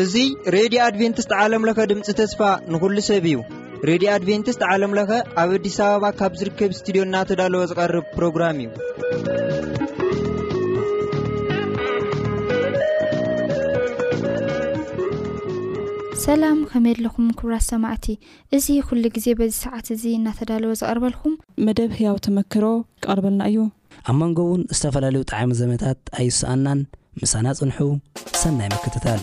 እዙ ሬድዮ ኣድቨንትስት ዓለምለኸ ድምፂ ተስፋ ንኹሉ ሰብ እዩ ሬድዮ ኣድቨንትስት ዓለምለኸ ኣብ ኣዲስ ኣበባ ካብ ዝርከብ ስትድዮ እናተዳለወ ዝቐርብ ፕሮግራም እዩ ሰላም ከመየለኹም ክብራት ሰማዕቲ እዚ ኩሉ ግዜ በዚ ሰዓት እዚ እናተዳለወ ዝቐርበልኩም። መደብ ህያው ተመክሮ ክቐርበልና እዩ። ኣብ መንጎ እውን ዝተፈላለዩ ጠዓሚ ዘመታት ኣይሰኣናን ምሳና ፅንሑ ሰናይ ምክትታል።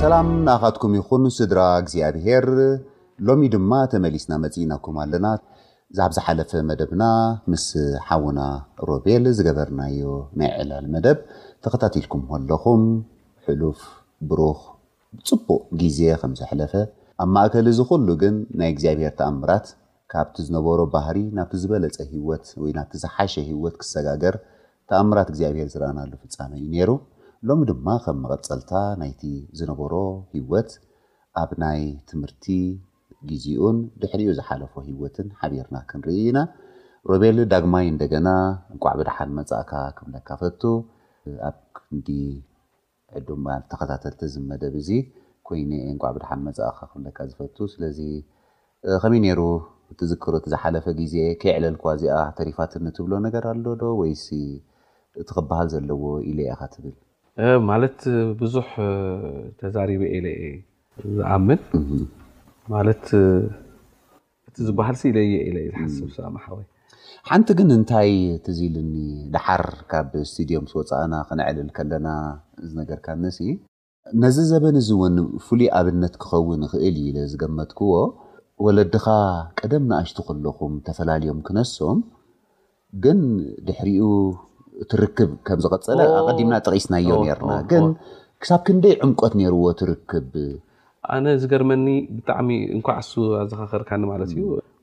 ሰላም ንኣኻትኩም ይኹን ስድራ እግዚኣብሄር ሎሚ ድማ ተመሊስና መጺእናኩም ኣለና ዛብ ዝሓለፈ መደብና ምስ ሓውና ሮቤል ዝገበርናዮ ናይ ዕላል መደብ ተኸታቲልኩም ኣለኹም ሕሉፍ ብሩኽ ጽቡቕ ግዜ ከም ዘሕለፈ ኣብ ማእከል እዚ ኹሉ ግን ናይ እግዚኣብሄር ተኣምራት ካብቲ ዝነበሮ ባህሪ ናብቲ ዝበለጸ ህይወት ወይ ናብቲ ዝሓሸ ህይወት ክሰጋገር ተኣምራት እግዚኣብሄር ዝረኣናሉ ፍጻመ እዩ ነይሩ። ሎሚ ድማ ከም መቐጸልታ ናይቲ ዝነበሮ ህይወት ኣብ ናይ ትምህርቲ ጊዜኡን ድሕሪኡ ዝሓለፎ ህይወትን ሓቢርና ክንርኢ ኢና። ሮቤል ዳግማይ እንደገና እንቋዕ ብደሓን መጻእካ ክብለካ እፈቱ። ኣብ ክንዲ ዕዱም መዓልቲ ተኸታተልቲ እዚ መደብ እዚ ኮይነ እየ እንኳዕ ብደሓን መፃእኻ ክብለካ ዝፈቱ ስለዚ ከመይ ነይሩ ትዝክሮ እቲ ዝሓለፈ ግዜ ከይዕለልክዋ እዚኣ ተሪፋትኒ ትብሎ ነገር ኣሎ ዶ ወይሲ እቲ ክበሃል ዘለዎ ኢለ ኢኻ ትብል? ማለት ብዙሕ ተዛሪበ ኢለ እየ ዝኣምን ማለት እቲ ዝበሃልሲ ኢለየ ኢለ ዝሓስብ ሰላም ሓወይ። ሓንቲ ግን እንታይ ትዝ ኢልኒ ደሓር ካብ ስቲድዮ ምስ ወጻእና ክነዕልል ከለና ዝነገርካንሲ ነዚ ዘበን እዚ እውን ፍሉይ ኣብነት ክኸውን ይኽእል እዩ ኢለ ዝገመትክዎ ወለድኻ ቀደም ንኣሽቱ ከለኹም ተፈላልዮም ክነሶም ግን ድሕሪኡ እቲ ርክብ ከም ዝቐጸለ ኣቐዲምና ጠቒስናዮ ነርና። ግን ክሳብ ክንደይ ዕምቆት ነይርዎ እቲ ርክብ? ኣነ ዝገርመኒ ብጣዕሚ እንኳዕ እሱ ኣዘኻኸርካኒ ማለት እዩ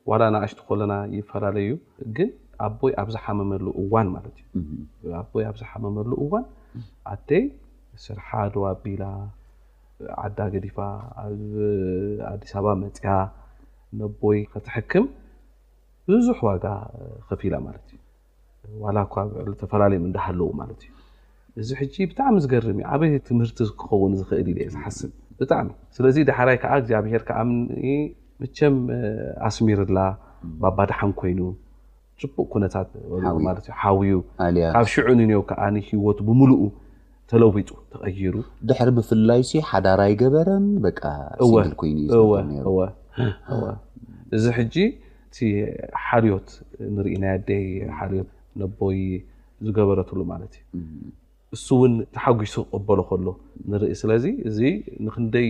ዋላ ንኣሽቱ ኮለና ይፈላለዩ ግን ኣቦይ ኣብ ዝሓመመሉ እዋን ማለት እዩ ኣቦይ ኣብ ዝሓመመሉ እዋን ኣደይ ስርሓ ደው ኣቢላ ዓዳ ገዲፋ ኣብ ኣዲስ ኣበባ መፅያ ነቦይ ከተሕክም ብዙሕ ዋጋ ከፊላ ማለት እዩ ዋላ እኳ ብዕሉ ተፈላለዮም እንዳሃለዉ ማለት እዩ እዚ ሕጂ ብጣዕሚ ዝገርም እዩ ዓበይ ትምህርቲ ክኸውን ዝኽእል ኢለ ዝሓስብ ብጣዕሚ ስለዚ ዳሕራይ ከዓ እግዚኣብሄር ከዓ ምቸም ኣስሚርላ ባባ ድሓን ኮይኑ ፅቡቅ ኩነታት ማለት እዩ ሓውዩ ካብ ሽዑ ንኔው ከዓ ህይወቱ ብምልኡ ተለዊጡ ተቐይሩ ድሕሪ ምፍላይ ሲ ሓዳር ኣይገበረን በቃ ሲንግል ኮይኑ እዩ ዝነበር ነይሩ እዚ ሕጂ እቲ ሓርዮት ንርኢ ናይ ኣደይ ሓርዮት ነቦይ ዝገበረትሉ ማለት እዩ እሱ እውን ተሓጒሱ ክቕበሎ ከሎ ንርኢ ስለዚ እዚ ንክንደይ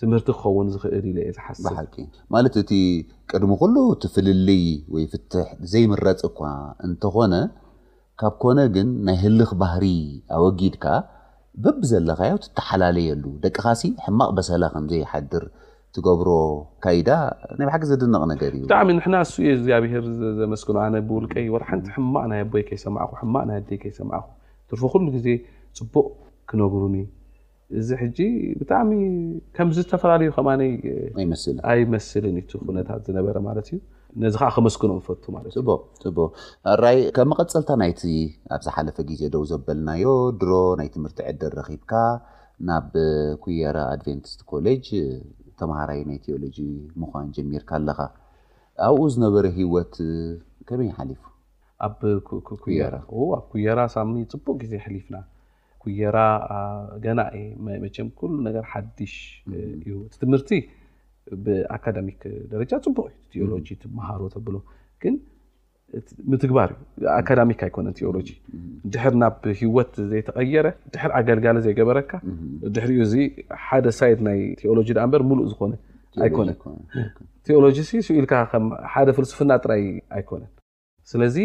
ትምህርቲ ክኸውን ዝኽእል ኢለ እየ ዝሓስብ ብሓቂ ማለት እቲ ቅድሚ ኩሉ እቲ ፍልልይ ወይ ፍትሕ ዘይምረፅ እኳ እንተኾነ ካብ ኮነ ግን ናይ ህልኽ ባህሪ ኣወጊድካ በብዘለኻዮ ትተሓላለየሉ ደቅኻሲ ሕማቕ በሰላ ከምዘይሓድር ትገብሮ ካይዳ ናይ ብሓቂ ዝድነቕ ነገር እዩ። ብጣዕሚ ንሕና እሱ እየ እግዚኣብሄር ዘመስግኖ ኣነ ብውልቀይ ወላ ሓንቲ ሕማቅ ናይ ኣቦይ ከይሰማዕኩ ሕማቅ ናይ ኣደይ ከይሰማዕኩ ትርፉ ኩሉ ግዜ ፅቡቅ ክነግሩኒ እዚ ሕጂ ብጣዕሚ ከምዚ ዝተፈላለዩ ከማነይ ኣይመስልን እዩ እቲ ኩነታት ዝነበረ ማለት እዩ ነዚ ከዓ ከመስግኖ ንፈቱ ማለት እዩ ፅቡቅ ራይ ከም መቐፀልታ ናይቲ ኣብ ዝሓለፈ ግዜ ደው ዘበልናዮ ድሮ ናይ ትምህርቲ ዕድል ረኺብካ ናብ ኩየራ ኣድቨንቲስት ኮሌጅ ተምሃራይ ናይ ቴዎሎጂ ምዃን ጀሚርካ ኣለኻ ኣብኡ ዝነበረ ሂወት ከመይ ሓሊፉ ኣብ ኩየራ ኣብ ኩየራ ሳሚ ፅቡቅ ግዜ ሕሊፍና ኩየራ ገና እየ መቸም ኩሉ ነገር ሓድሽ እዩ እቲ ትምህርቲ ብኣካዳሚክ ደረጃ ፅቡቅ እዩ ቴዎሎጂ ትመሃሮ ተብሎ ግን ምትግባር እዩ ኣካዳሚክ ኣይኮነን ቴዎሎጂ ድሕር ናብ ህይወት ዘይተቐየረ ድሕር ኣገልጋሊ ዘይገበረካ ድሕሪኡ እዚ ሓደ ሳይድ ናይ ቴዎሎጂ ዳኣ እምበር ሙሉእ ዝኾነ ኣይኮነን ቴዎሎጂ ሲ ስኢልካ ከም ሓደ ፍልስፍና ጥራይ ኣይኮነን ስለዚ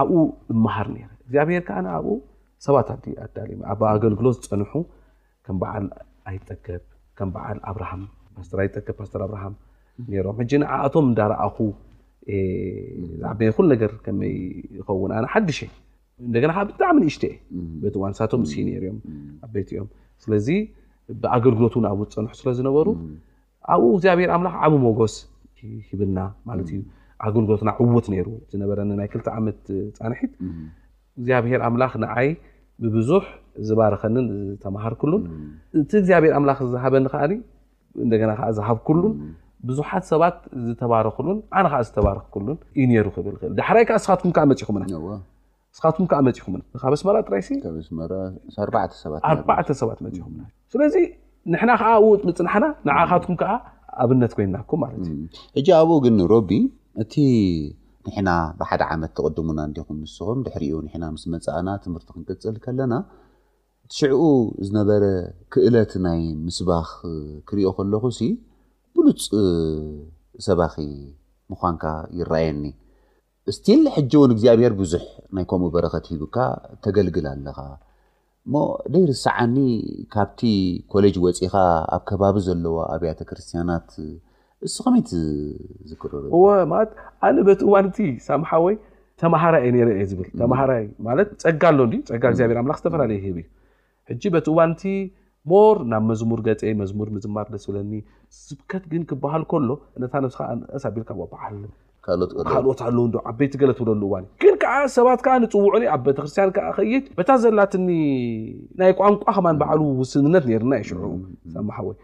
ኣብኡ እመሃር ነይረ እግዚኣብሔር ከዓ ኣብኡ ሰባት ኣዳልዩ ኣብ ኣገልግሎት ዝፀንሑ ከም በዓል ኣይጠገብ ከም በዓል ኣብርሃም ፓስተር ኣይጠገብ ፓስተር ኣብርሃም ነይሮም ሕጂ ንዓኣቶም እንዳረኣኹ ዝዓበየ ኩሉ ነገር ከመይ ይኸውን ኣነ ሓድሽ እየ እንደገና ከዓ ብጣዕሚ ንእሽተ እየ በቲ እዋን ንሳቶም ሲኒየር እዮም ኣብ ቤት እዮም ስለዚ ብኣገልግሎት እውን ኣብኡ ዝፀንሑ ስለ ዝነበሩ ኣብኡ እግዚኣብሔር ኣምላኽ ዓብ ሞጎስ ሂብና ማለት እዩ ኣገልግሎትና ዕውት ነይሩ ዝነበረኒ ናይ ክልተ ዓመት ፃንሒት እግዚኣብሔር ኣምላኽ ንዓይ ብብዙሕ ዝባረኸንን ዝተምሃርክሉን እቲ እግዚኣብሔር ኣምላኽ ዝሃበኒ ከዓ እንደገና ከዓ ዝሃብክሉን ብዙሓት ሰባት ዝተባረኽሉን ኣነ ከዓ ዝተባረኽክሉን እዩ ነይሩ ክብል ክእል ዳሕራይ ከዓ ንስኻትኩም ከዓ መፂኹምና ንስኻትኩም ከዓ መፂኹም ካብ ኣስመራ ጥራይሲ ካብ ኣስመራ ኣርባዕተ ሰባት ኣርባዕተ ሰባት መፂኹም ስለዚ ንሕና ከዓ ኣብኡ ምፅናሕና ንዓኻትኩም ከዓ ኣብነት ኮይናኩም ማለት እዩ ሕጂ ኣብኡ ግን ሮቢ እቲ ንሕና ብሓደ ዓመት ትቕድሙና እንዲኹም ንስኹም ድሕሪኡ ንሕና ምስ መፃእና ትምህርቲ ክንቅፅል ከለና እቲ ሽዕኡ ዝነበረ ክእለት ናይ ምስባኽ ክሪኦ ከለኹ ሲ ብሉፅ ሰባኺ ምዃንካ ይረኣየኒ እስቲል ሕጂ ውን እግዚኣብሄር ብዙሕ ናይ ከምኡ በረኸት ሂብካ ተገልግል ኣለኻ እሞ ደይርሰዓኒ ካብቲ ኮሌጅ ወጺኻ ኣብ ከባቢ ዘለዋ ኣብያተ ክርስትያናት እሱ ከመይ ትዝክሮ እወ ዶ? ማለት ኣነ በቲ እዋን እቲ ሳሚ ሓወይ ተማሃራይ እየ ነይረ እየ ዝብል ተማሃራይ ማለት ጸጋ ኣሎ እንድዩ ጸጋ እግዚኣብሄር ኣምላኽ ዝተፈላለየ ይህብ እዩ ሕጂ በቲ እዋን እቲ ሞር ናብ መዝሙር ገጼ መዝሙር ምዝማር ደስ ብለኒ ስብከት ግን ክበሃል ከሎ ነታ ነብስካ ኣንእስ ኣቢልካ ወበዓል ካልኦት ኣለዉ እንዶ ዓበይቲ ገለ ትብለሉ እዋን እዩ ግን ከዓ ሰባት ከዓ ንፅውዑኒ ኣብ ቤተክርስትያን ከዓ ከይድ በታ ዘላትኒ ናይ ቋንቋ ከማን በዓሉ ውስንነት ነርና ይሽዑ ሳማሓወይ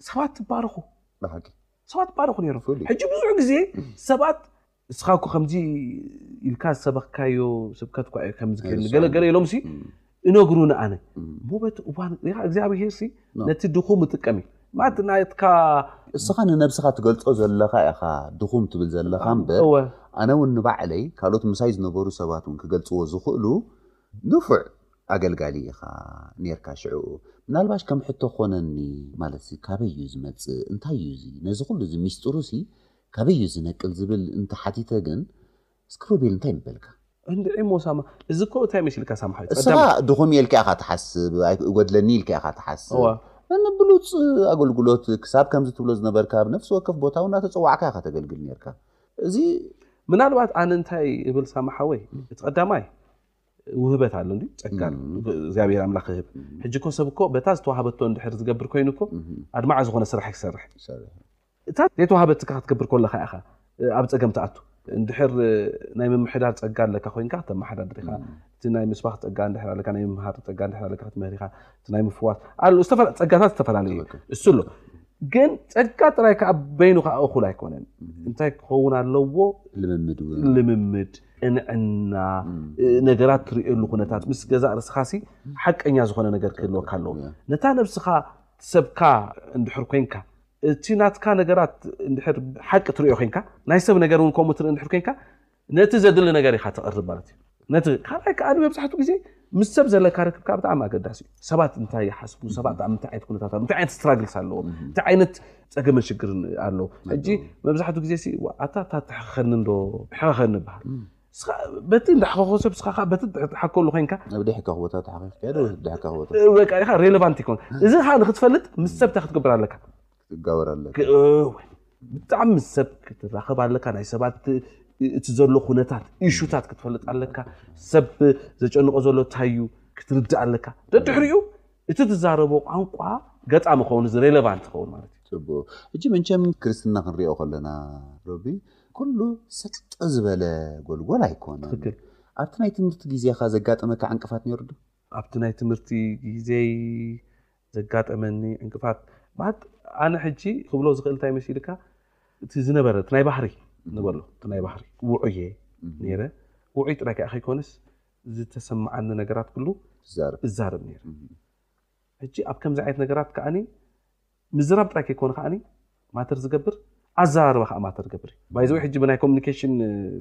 ሰባት ትባረኹ ብሓቂ ሰባት ትባረኹ ነይሮም ፍሉይ። ሕጂ ብዙሕ ግዜ ሰባት እስኻ እኮ ከምዚ ኢልካ ዝሰበኽካዮ ስብከት እኳ እዩ ከምዚ ገለ ኣይርሳዕን። ገለ ኢሎም ሲ እም፣ እነግሩኒ ኣነ እም። እሞ በቲ እዋን ሪኻ እግዚኣብሄር ሲ ና። ነቲ ድኹም እጥቀም እዩ ማለት ናትካ እስኻ ንነብስኻ ትገልጾ ዘለኻ ኢኻ ድኹም ትብል ዘለኻ እምበር እወ ኣነ እውን ንባዕለይ ካልኦት ምሳይ ዝነበሩ ሰባት እውን ክገልጽዎ ዝኽእሉ ንፉዕ ኣገልጋሊ ኢኻ ኔርካ ሽዕኡ። ምናልባሽ ከም ሕቶ ኮነኒ ማለትሲ ካበይ እዩ ዝመጽእ እንታይ እዩ እዚ ነዚ ኩሉ እዚ ሚስጥሩሲ ካበይ እዩ ዝነቅል ዝብል እንተ ሓቲተ ግን እስኪ ሮቤል እንታይ ምበልካ? እንድዒሞ ሳማ እዚ እኮ እንታይ መሲልካ ሳማ ሓወይ ጸዳም እስኻ ድኹም እየ ኢልካ ኢኻ ትሓስብ ኣይ እጎድለኒ ኢልካ ኢኻ ትሓስብ እወ እን ብሉጽ ኣገልግሎት ክሳብ ከምዚ ትብሎ ዝነበርካ ኣብ ነፍሲ ወከፍ ቦታ እውን እናተጸዋዕካ ኢኻ ተገልግል ኔርካ እዚ ምናልባት ኣነ እንታይ እብል ሳማ ሓወይ እቲ ቀዳማይ ውህበት ኣሎ እንዲ ጸጋ እግዚኣብሔር ኣምላኽ ህብ ሕጂ እኮ ሰብ እኮ በታ ዝተዋሃበቶ እንድሕር ዝገብር ኮይኑ እኮ ኣድማዕ ዝኾነ ስራሕ ክሰርሕ እታ ዘይተዋሃበትካ ክትገብር ከለካ ኢኻ ኣብ ጸገም ትኣቱ እንድሕር ናይ ምምሕዳር ጸጋ ኣለካ ኮይንካ ተመሓዳድር ኢኻ እቲ ናይ ምስባኽ ፀጋ እንድሕር ኣለካ ናይ ምምሃር ፀጋ እንድሕር ኣለካ ክትምህር ኢኻ እቲ ናይ ምፍዋስ ኣሎ ፀጋታት ዝተፈላለዩ እሱ ኣሎ ግን ፀጋ ጥራይ ከዓ በይኑ ከዓ እኹል ኣይኮነን እንታይ ክኸውን ኣለዎ ልምምድ ልምምድ ቅንዕና ነገራት ትርእየሉ ኩነታት ምስ ገዛ ርስኻሲ ሓቀኛ ዝኾነ ነገር ክህልወካ ኣለዎ ነታ ነብስኻ ሰብካ እንድሕር ኮንካ እቲ ናትካ ነገራት እንድሕር ሓቂ ትርእዮ ኮንካ ናይ ሰብ ነገር እውን ከምኡ ትርኢ እንድሕር ኮንካ ነቲ ዘድሊ ነገር ኢኻ ተቕርብ ማለት እዩ። ነቲ ካልኣይ ከዓ ንመብዛሕትኡ ግዜ ምስ ሰብ ዘለካ ርክብካ ብጣዕሚ ኣገዳሲ እዩ። ሰባት እንታይ ይሓስቡ፣ ሰባት ኣብ ምንታይ ዓይነት ኩነታት ኣለዉ፣ እንታይ ዓይነት ስትራግልስ ኣለዎም፣ እንታይ ዓይነት ፀገምን ሽግርን ኣለዎ። ሕጂ መብዛሕትኡ ግዜ ሲ ዋ፣ ኣታ እታ ተሕኸኸኒ እንዶ ሕኸኸኒ ይበሃል። እስኻ በቲ እንዳሕኸኾ ሰብ እስኻ ከዓ በቲ ትሓከሉ ኮይንካ ኣብ ድሕካ ክቦታ ተሓኺኽካ ዶ ድሕካ ክቦታ በቃ ኢኻ ሬሌቫንት ይኮን። እዚ ከዓ ንክትፈልጥ ምስ ሰብ እንታይ ክትገብር ኣለካ? ክትጋበር ኣለካ። እወ ብጣዕሚ ምስ ሰብ ክትራኸብ ኣለካ፣ ናይ ሰባት እቲ ዘሎ ኩነታት ኢሹታት ክትፈልጥ ኣለካ፣ ሰብ ዘጨንቆ ዘሎ እንታይ እዩ ክትርዳእ ኣለካ፣ ደድሕሪኡ እቲ ትዛረቦ ቋንቋ ገጣሚ ክኸውን እዚ ሬሌቫንት ክኸውን ማለት እዩ። ጽቡቅ ሕጂ መንቸም ክርስትና ክንሪኦ ከለና ሮቢ ኩሉ ሰቅጠ ዝበለ ጎልጎል ኣይኮነን። ትክክል። ኣብቲ ናይ ትምህርቲ ግዜኻ ዘጋጠመካ ዕንቅፋት ነይሩ ዶ? ኣብቲ ናይ ትምህርቲ ግዜይ ዘጋጠመኒ ዕንቅፋት ማለት ኣነ ሕጂ ክብሎ ዝኽእል እንታይ መሲልካ እቲ ዝነበረ እቲ ናይ ባህሪ ንበሎ እቲ ናይ ባህሪ ውዑይ እየ ነይረ ውዑይ ጥራይ ከዓ ከይኮነስ ዝተሰማዓኒ ነገራት ኩሉ እዛረብ ነይረ ሕጂ ኣብ ከምዚ ዓይነት ነገራት ከዓኒ ምዝራብ ጥራይ ከይኮነ ከዓኒ ማተር ዝገብር ኣዘራርባ ከዓ ማተር ዝገብር እዩ ባይዘ ሕጂ ብናይ ኮሚኒኬሽን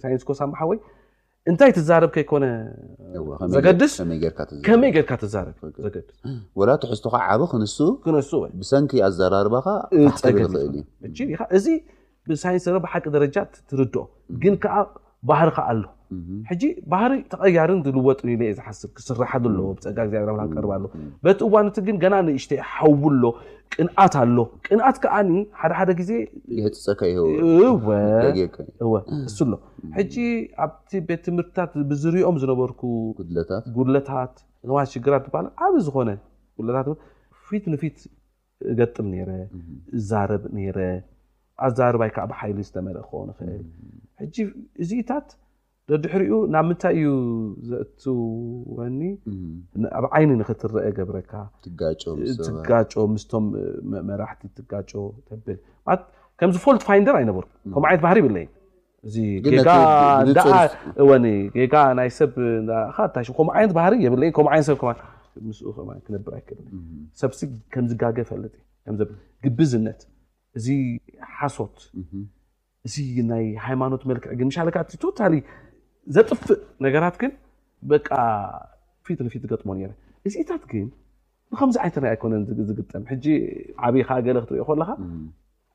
ሳይንስ ኮሳ ማሓወይ እንታይ ትዛረብ ከይኮነ ዘገድስ ከመይ ጌርካ ትዛረብ ዘገድስ ወላ ትሕዝቶካ ዓብ ክንሱ ክንሱ ብሰንኪ ኣዘራርባካ ፀገም ይኽእል እዩ እዚ ብሳይንስ ብሓቂ ደረጃ ትርድኦ ግን ከዓ ባህሪ ከኣ ኣሎ ሕጂ ባህሪ ተቐያርን ዝልወጥን እዩ ኢለ እየ ዝሓስብ ክስራሓሉ ኣለዎ ብፀጋ እግዚኣብሔር ኣምላኽ ቀርብ ኣሎ በቲ እዋን እቲ ግን ገና ንእሽተይ ሓዊ ኣሎ ቅንኣት ኣሎ ቅንኣት ከዓኒ ሓደ ሓደ ግዜ ይህፅፀካ ይህው እወ ደጌከ እወ እሱ ኣሎ ሕጂ ኣብቲ ቤት ትምህርትታት ብዝሪኦም ዝነበርኩ ጉድለታት ጉድለታት ንዋ ሽግራት ትበሃል ዓብ ዝኾነ ጉድለታት እውን ፊት ንፊት እገጥም ነይረ፣ እዛረብ ነይረ፣ ኣዛርባይ ከዓ ብሓይሊ ዝተመልአ ክኸውን ይኽእል። ሕጂ እዚታት ደድሕሪኡ ናብ ምንታይ እዩ ዘእትወኒ? ኣብ ዓይኒ ንክትረአ ገብረካ ትጋጮ፣ ምስቶም መራሕቲ ትጋጮ ተብል ከምዚ ፎልት ፋይንደር ኣይነበርኩ ከምኡ ዓይነት ባህሪ የብለይን። እዚ ጌጋ ደኣ እወኒ ጌጋ ናይ ሰብ ካታሽ ከምኡ ዓይነት ባህሪ የብለይ ከምኡ ዓይነት ሰብ ከማን ምስኡ ከማን ክነብር ኣይክእል ሰብሲ ከም ዝጋገ ፈልጥ ከም ዘብ ግብዝነት እዚ ሓሶት እዚ ናይ ሃይማኖት መልክዕ ግን ምሻለካ እቲ ቶታሊ ዘጥፍእ ነገራት ግን በቃ ፊት ንፊት ገጥሞ ነረ እዚታት ግን ብከምዚ ዓይነት ናይ ኣይኮነን ዝግጠም ሕጂ ዓብኻ ገለ ክትሪኦ ከለካ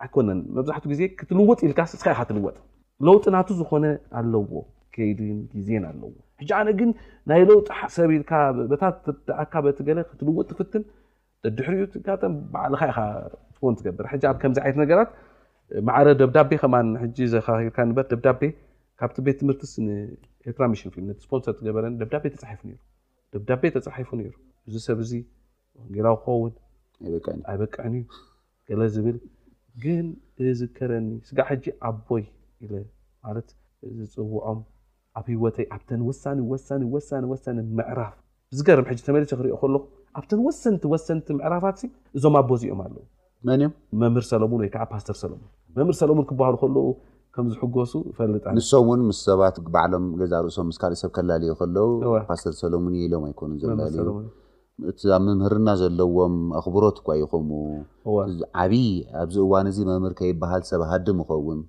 ኣይኮነን መብዛሕቱ ግዜ ክትልወጥ ኢልካስ እስኻ ኢኻ ትልወጥ ለውጢ ናቱ ዝኾነ ኣለዎ ከይድን ግዜን ኣለዎ ሕጂ ኣነ ግን ናይ ለውጢ ሰብ ኢልካ በታ ትርዳእካ በቲ ገለ ክትልውጥ ትፍትን ድሕሪኡ ትጋጠም ባዕልኻ ኢኻ ትኮን ትገብር ሕጂ ኣብ ከምዚ ዓይነት ነገራት ማዕረ ደብዳቤ ከማን ሕጂ ዘካኪርካ ንበር ደብዳቤ ካብቲ ቤት ትምህርትስ ንኤርትራ ሚሽን ፊልም ነቲ ስፖንሰር ትገበረን ደብዳቤ ተፃሒፉ ነይሩ ደብዳቤ ተፃሒፉ ነይሩ እዚ ሰብ እዚ ወንጌላዊ ክኸውን ኣይበቅዕን እዩ ገለ ዝብል ግን እዝከረኒ ስጋዕ ሕጂ ኣቦይ ኢለ ማለት ዝጽውዖም ኣብ ህይወተይ ኣብተን ወሳኒ ወሳኒ ወሳኒ ወሳኒ ምዕራፍ ብዝገርም ሕጂ ተመሊሰ ክሪኦ ከለኹ ኣብተን ወሰንቲ ወሰንቲ ምዕራፋት እዞም ኣቦ እዚኦም ኣለዉ መን እዮም መምህር ሰለሙን ወይ ከዓ ፓስተር ሰለሙን መምህር ሰለሙን ክበሃሉ ከለዉ ከም ዝሕጎሱ እፈልጥ ንሶም እውን ምስ ሰባት ባዕሎም ገዛ ርእሶም ምስ ካልእ ሰብ ከላለዩ ከለዉ ፓስተር ሰለሙን ኢሎም ኣይኮኑን ዘላለዩ እቲ ኣብ ምምህርና ዘለዎም ኣኽብሮት እኳ ይኹሙ ዓብዪ ኣብዚ እዋን እዚ መምህር ከይበሃል ሰብ ሃድም እኸውን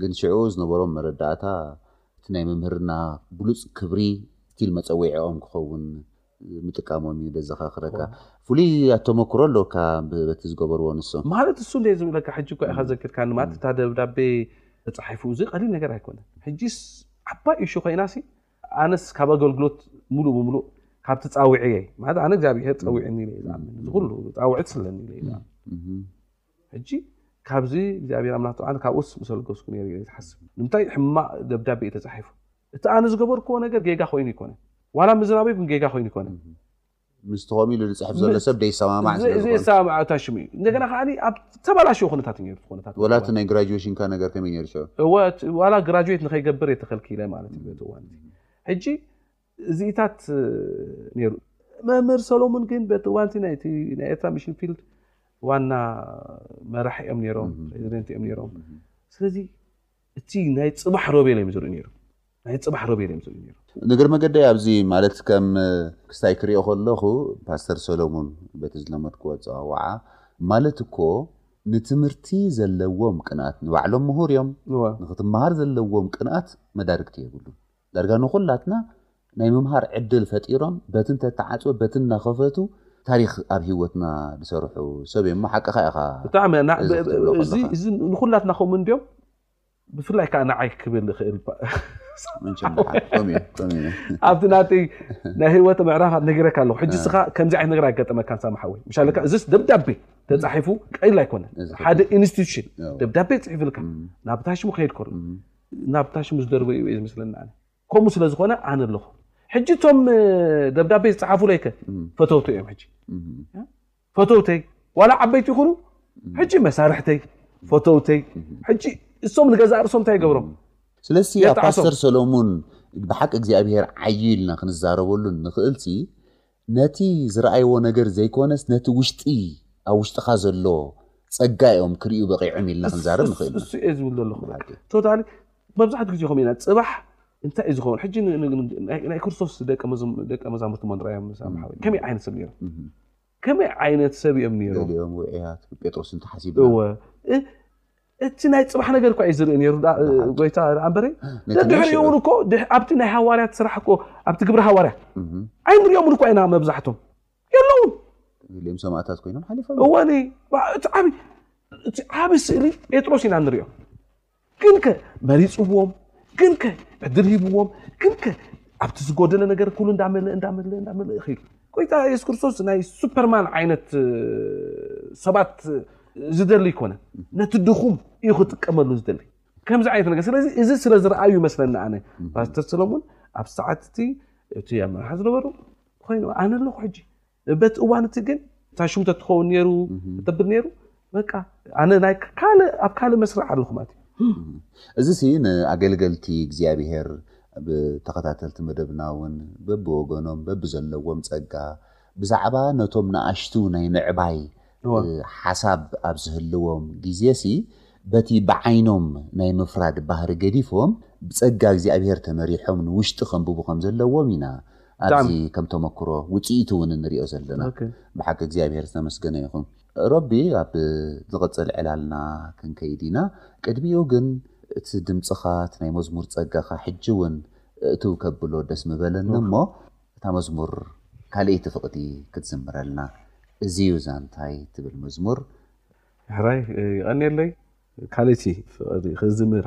ግን ሽዑ ዝነበሮም መረዳእታ እቲ ናይ ምምህርና ብሉፅ ክብሪ ስቲል መፀዊዕኦም ክኸውን ምጥቃሞም እዩ ደዘኻኽረካ ፍሉይ ኣተመክሮ ኣለካ በቲ ዝገበርዎ ንሶም ማለት እሱ እንደ ዝብለካ ሕጂ እኳ ኢኻ ዘክርካኒ ማለት እታ ደብዳቤ ተፃሒፉ እዚ ቀሊል ነገር ኣይኮነ ሕጂስ ዓባይ እሹ ኮይናሲ ኣነስ ካብ ኣገልግሎት ሙሉእ ብምሉእ ካብ ትፃውዒ እየ ማለት ኣነ እግዚኣብሄር ፀዊዕኒ ኢለ ዝኣምን እዚ ኩሉ ፃውዒት ስለኒ ኢለ እየ ዝኣምን ሕጂ ካብዚ እግዚኣብሄር ኣምላኽ ጥዓን ካብኡስ ምስ ኣልገስኩ ነይሩ እየ ዝሓስብ ንምንታይ ሕማቕ ደብዳቤ እዩ ተፃሒፉ እቲ ኣነ ዝገበርክዎ ነገር ጌጋ ኮይኑ ይኮነ ዋላ ምዝራበይ ግን ጌጋ ኮይኑ ይኮነ ምስቲ ከምኡ ኢሉ ዝፅሕፍ ዘሎ ሰብ ዘይሰማማዕ ስለ ዝኾነ ዘይሰማማዕ እታ ሽሙ እዩ እንደገና ከዓ ኣብ ተበላሸው ኩነታት እዩ ነይሩ ኩነታት ወላ እቲ ናይ ግራጁዌሽንካ ነገር ከመይ ነይሩ ሸ እወ ዋላ ግራጁዌት ንከይገብር እየ ተኸልኪለ ማለት እዩ በቲ እዋን ሕጂ እዚኢታት ነይሩ መምህር ሰሎሙን ግን በቲ እዋንቲ ናይ ኤርትራ ሚሽን ፊልድ ዋና መራሒ እዮም ነይሮም ፕሬዚደንት እዮም ነይሮም ስለዚ እቲ ናይ ጽባሕ ሮቤል እዮም ዝርኢ ነይሩ ናይ ጽባሕ ሮቤል እዮም ዝርኢ ነይሩ ንግር መገደይ ኣብዚ ማለት ከም ክስታይ ክሪኦ ከለኹ ፓስተር ሰሎሙን በቲ ዝለመድክዎ ኣጸዋውዓ ማለት እኮ ንትምህርቲ ዘለዎም ቅንኣት ንባዕሎም ምሁር እዮም ንክትመሃር ዘለዎም ቅንኣት መዳርግቲ የብሉን ዳርጋ ንኹላትና ናይ ምምሃር ዕድል ፈጢሮም በትን ተታዓጽወ በትን ናኸፈቱ ታሪኽ ኣብ ሂወትና ዝሰርሑ ሰብ እዮምሞ ሓቅኻ ኢኻ ብጣዕሚ እና እዚ ክትብሎ እዚ ከለኻ እዚ ንኩላትና ከምኡ እንድዮም ብፍላይ ከዓ ንዓይ ክብል ይኽእል እባ። ምንጭም ንሓር ከምኡ እዩ ከምኡ እዩ ኣብቲ ናተይ ናይ ህይወት ምዕራፋት ነጊረካ ኣለኹ ሕጂ እስኻ ከምዚ ዓይነት ነገር ኣይገጠመካን ሳማ ሓወይ ምሻለካ እዚስ ደብዳቤ ተጻሒፉ ቀሊል ኣይኮነን እዚ ሓደ ኢንስቲትዩሽን ያው። ደብዳቤ ጽሒፍልካ ናብ ታሽሙ ከይድ ከሎ ናብ ታሽሙ ዝደርበ እዩ ዝመስለኒ ኣነ ከምኡ ስለ ዝኾነ ኣነ ኣለኹ ሕጂ እቶም ደብዳቤ ዝፀሓፉለይ ከ ፈተውቲ እዮም ሕጂ ፈተውተይ ዋላ ዓበይቲ ይኹኑ ሕጂ መሳርሕተይ ፈተውተይ ሕጂ እሶም ንገዛእ ርእሶም እንታይ ይገብሮም ስለዚ ፓስተር ሰሎሙን ብሓቂ እግዚኣብሄር ዓዩ ኢልና ክንዛረበሉ ንኽእል ሲ ነቲ ዝረኣይዎ ነገር ዘይኮነስ ነቲ ውሽጢ ኣብ ውሽጥኻ ዘሎ ጸጋ እዮም ክርእዩ በቒዖም ኢልና ክንዛረብ ንኽእል ኢና። እሱ እየ ዝብል ዘለኹ ቶታሊ መብዛሕትኡ ግዜ ከምኡ ኢና ጽባሕ እንታይ እዩ ዝኸውን ሕጂ ናይ ክርስቶስ ደቀ መዛሙርቲ እሞ ንርኣዮም ሓወይ ከመይ ዓይነት ሰብ ነይሮም ከመይ ዓይነት ሰብ እዮም ነይሮም ጴጥሮስ እንተሓሲብና እቲ ናይ ፅባሕ ነገር እኳ እዩ ዝርኢ ነይሩ ጎይታ ኣምበረይ ድሕሪኡ እውን እኮ ኣብቲ ናይ ሃዋርያት ስራሕ እኮ ኣብቲ ግብሪ ሃዋርያ ኣይንሪኦምን እኳ ኢና መብዛሕቶም የለውን ኢሎም ሰማእታት ኮይኖም ሓሊፎም እወኒ እቲ ዓብ እቲ ዓብ ስእሊ ጴጥሮስ ኢና ንሪኦ ግን ከ መሪፅዎም ግን ከ ዕድል ሂብዎም ግን ከ ኣብቲ ዝጎደለ ነገር ኩሉ እንዳመለእ እንዳመለእ እንዳመለእ ይኸይዱ ጎይታ የሱስ ክርስቶስ ናይ ሱፐርማን ዓይነት ሰባት ዝደሊ ኣይኮነ ነቲ ድኹም እዩ ክጥቀመሉ ዝደሊ ከምዚ ዓይነት ነገር ስለዚ እዚ ስለ ዝረኣዩ ይመስለኒ ኣነ ፓስተር ሰለሙን ኣብ ሰዓት እቲ እቲ ኣመራሓ ዝነበሩ ኮይኑ ኣነ ኣለኹ ሕጂ በቲ እዋን እቲ ግን እታ ሽምቶ ትኸውን ነይሩ ተብል ነይሩ በቃ ኣነ ናይ ካልእ ኣብ ካልእ መስርዕ ኣለኹ ማለት እዩ እዚ ሲ ንኣገልገልቲ እግዚኣብሄር ብተኸታተልቲ መደብና እውን በብወገኖም በብዘለዎም ጸጋ ብዛዕባ ነቶም ንኣሽቱ ናይ ምዕባይ ሓሳብ ኣብ ዝህልዎም ግዜ ሲ በቲ ብዓይኖም ናይ ምፍራድ ባህሪ ገዲፎም ብጸጋ እግዚኣብሄር ተመሪሖም ንውሽጢ ከንብቡ ከም ዘለዎም ኢና ኣብዚ ከም ተመክሮ ውጽኢቱ እውን እንሪኦ ዘለና ብሓቂ እግዚኣብሄር ዝተመስገነ ይኹን ሮቢ ኣብ ዝቅጽል ዕላልና ክንከይድ ኢና ቅድሚኡ ግን እቲ ድምጽኻ እቲ ናይ መዝሙር ጸጋኻ ሕጂ ውን እእትው ከብሎ ደስ ምበለኒ እሞ እታ መዝሙር ካልኤይቲ ፍቅዲ ክትዝምረልና እዚ ዩ ዛንታይ ትብል መዝሙር። ሕራይ የቀንየለይ ካልእቲ ፍቅዲ ክዝምራ።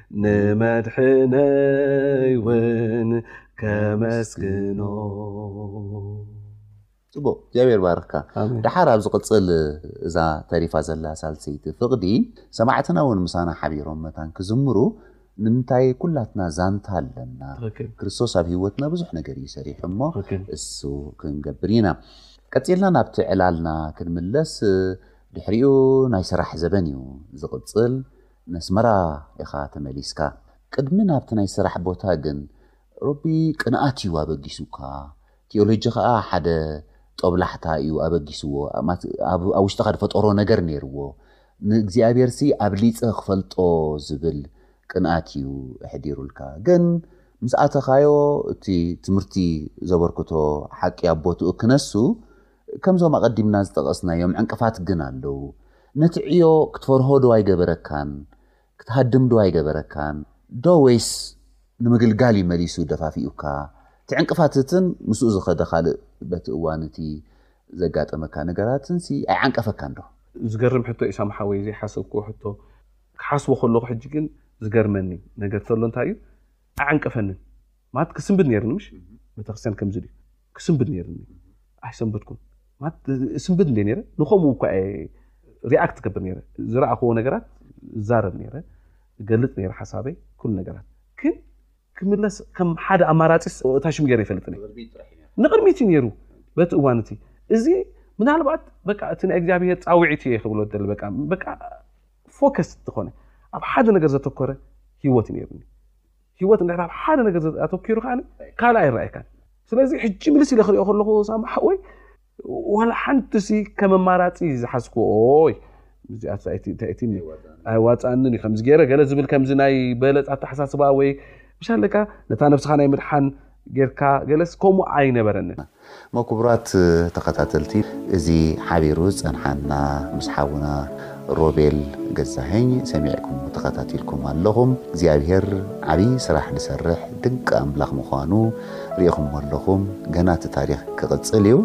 ንመድሕነይ ውን ከመስግኖ ፅቡቅ እግዚኣብሔር ባርካ ድሓር ኣብ ዝቕፅል እዛ ተሪፋ ዘላ ሳልሰይቲ ፍቕዲ ሰማዕትና እውን ምሳና ሓቢሮም መታን ክዝምሩ ንምንታይ ኩላትና ዛንታ ኣለና ክርስቶስ ኣብ ሂወትና ብዙሕ ነገር እዩ ሰሪሑ እሞ እሱ ክንገብር ኢና ቀፂልና ናብቲ ዕላልና ክንምለስ ድሕሪኡ ናይ ስራሕ ዘበን እዩ ዝቕፅል ነስመራ ኢኻ ተመሊስካ ቅድሚ ናብቲ ናይ ስራሕ ቦታ ግን ሮቢ ቅንኣት እዩ ኣበጊሱካ ቲዮሎጂ ከኣ ሓደ ጦብላሕታ እዩ ኣበጊስዎ ኣብ ውሽጥኻ ዝፈጠሮ ነገር ነይርዎ ንእግዚኣብሔርሲ ኣብሊጸ ክፈልጦ ዝብል ቅንኣት እዩ ኣሕዲሩልካ ግን ምስ ኣተኻዮ እቲ ትምህርቲ ዘበርክቶ ሓቂ ኣብ ቦትኡ ክነሱ ከምዞም ኣቐዲምና ዝጠቐስናዮም ዕንቅፋት ግን ኣለዉ። ነቲ ዕዮ ክትፈርሆዶ ኣይገበረካን? ክትሃድምዶ ኣይገበረካን? ዶ ወይስ ንምግልጋል'ዩ መሊሱ ደፋፊኡካ? እቲ ዕንቅፋትትን ምስኡ ዝኸደ ካልእ በቲ እዋን'ቲ ዘጋጠመካ ነገራትንሲ ኣይዓንቀፈካንዶ? ዝገርም ሕቶ'ዩ ሳም ሓወይ፣ ዘይሓሰብክዎ ሕቶ። ክሓስቦ ከለኹ ሕጂ ግን ዝገርመኒ ነገር ተሎ እንታይ'ዩ፣ ኣዐንቀፈንን ማለት ክስንብድ ነይርኒ ምሽ ቤተክርስትያን ከምዚ ድዩ ክስንብድ ነይርኒ ኣይሰንበድኩን ማለት ስንብድ እንደ ነይረ ንከምኡ እኳ ሪኣክት ገብር ነይረ ዝረኣኽዎ ነገራት ዛረብ ነይረ ገልጽ ነይረ ሓሳበይ ኩሉ ነገራት ግን ክምለስ ከም ሓደ ኣማራፂ እታ ሽም ገይረ ይፈልጥኒ ንቅድሚት እዩ ነይሩ በቲ እዋን እቲ እዚ ምናልባት በቃ እቲ ናይ እግዚኣብሄር ፃውዒት እየ ክብሎ ደሊ በቃ በቃ ፎከስ ዝኾነ ኣብ ሓደ ነገር ዘተኮረ ሂወት እዩ ነይሩኒ ሂወት እንድሕር ኣብ ሓደ ነገር ኣተኪሩ ከዓ ካልእ ኣይረኣየካን ስለዚ ሕጂ ምልስ ኢለ ክሪኦ ከለኹ ሳማሓ ወይ ዋላ ሓንቲ ሲ ከም ኣማራፂ ዝሓዝኩ ኦይ እዚኣታይትኒ ኣይዋፃኣንን እዩ ከምዚ ገይረ ገለ ዝብል ከምዚ ናይ በለፅ ኣተሓሳስባ ወይ ብሻለካ ነታ ነብስኻ ናይ ምድሓን ጌርካ ገለስ ከምኡ ኣይነበረንን። እሞ ክቡራት ተኸታተልቲ እዚ ሓቢሩ ዝጸንሓና ምስ ሓውና ሮቤል ገዛሀኝ ሰሚዕኩሞ ተኸታቲልኩም ኣለኹም እግዚኣብሄር ዓቢ ስራሕ ድሰርሕ ድንቂ ኣምላኽ ምዃኑ ሪኢኹሞ ኣለኹም ገና እቲ ታሪኽ ክቕጽል እዩ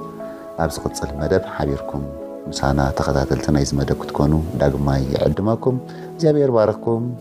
ኣብ ዝቕጽል መደብ ሓቢርኩም ምሳና ተኸታተልቲ ናይዚ መደብ ክትኮኑ ዳግማይ ይዕድመኩም እግዚኣብሄር ይባርኽኩም።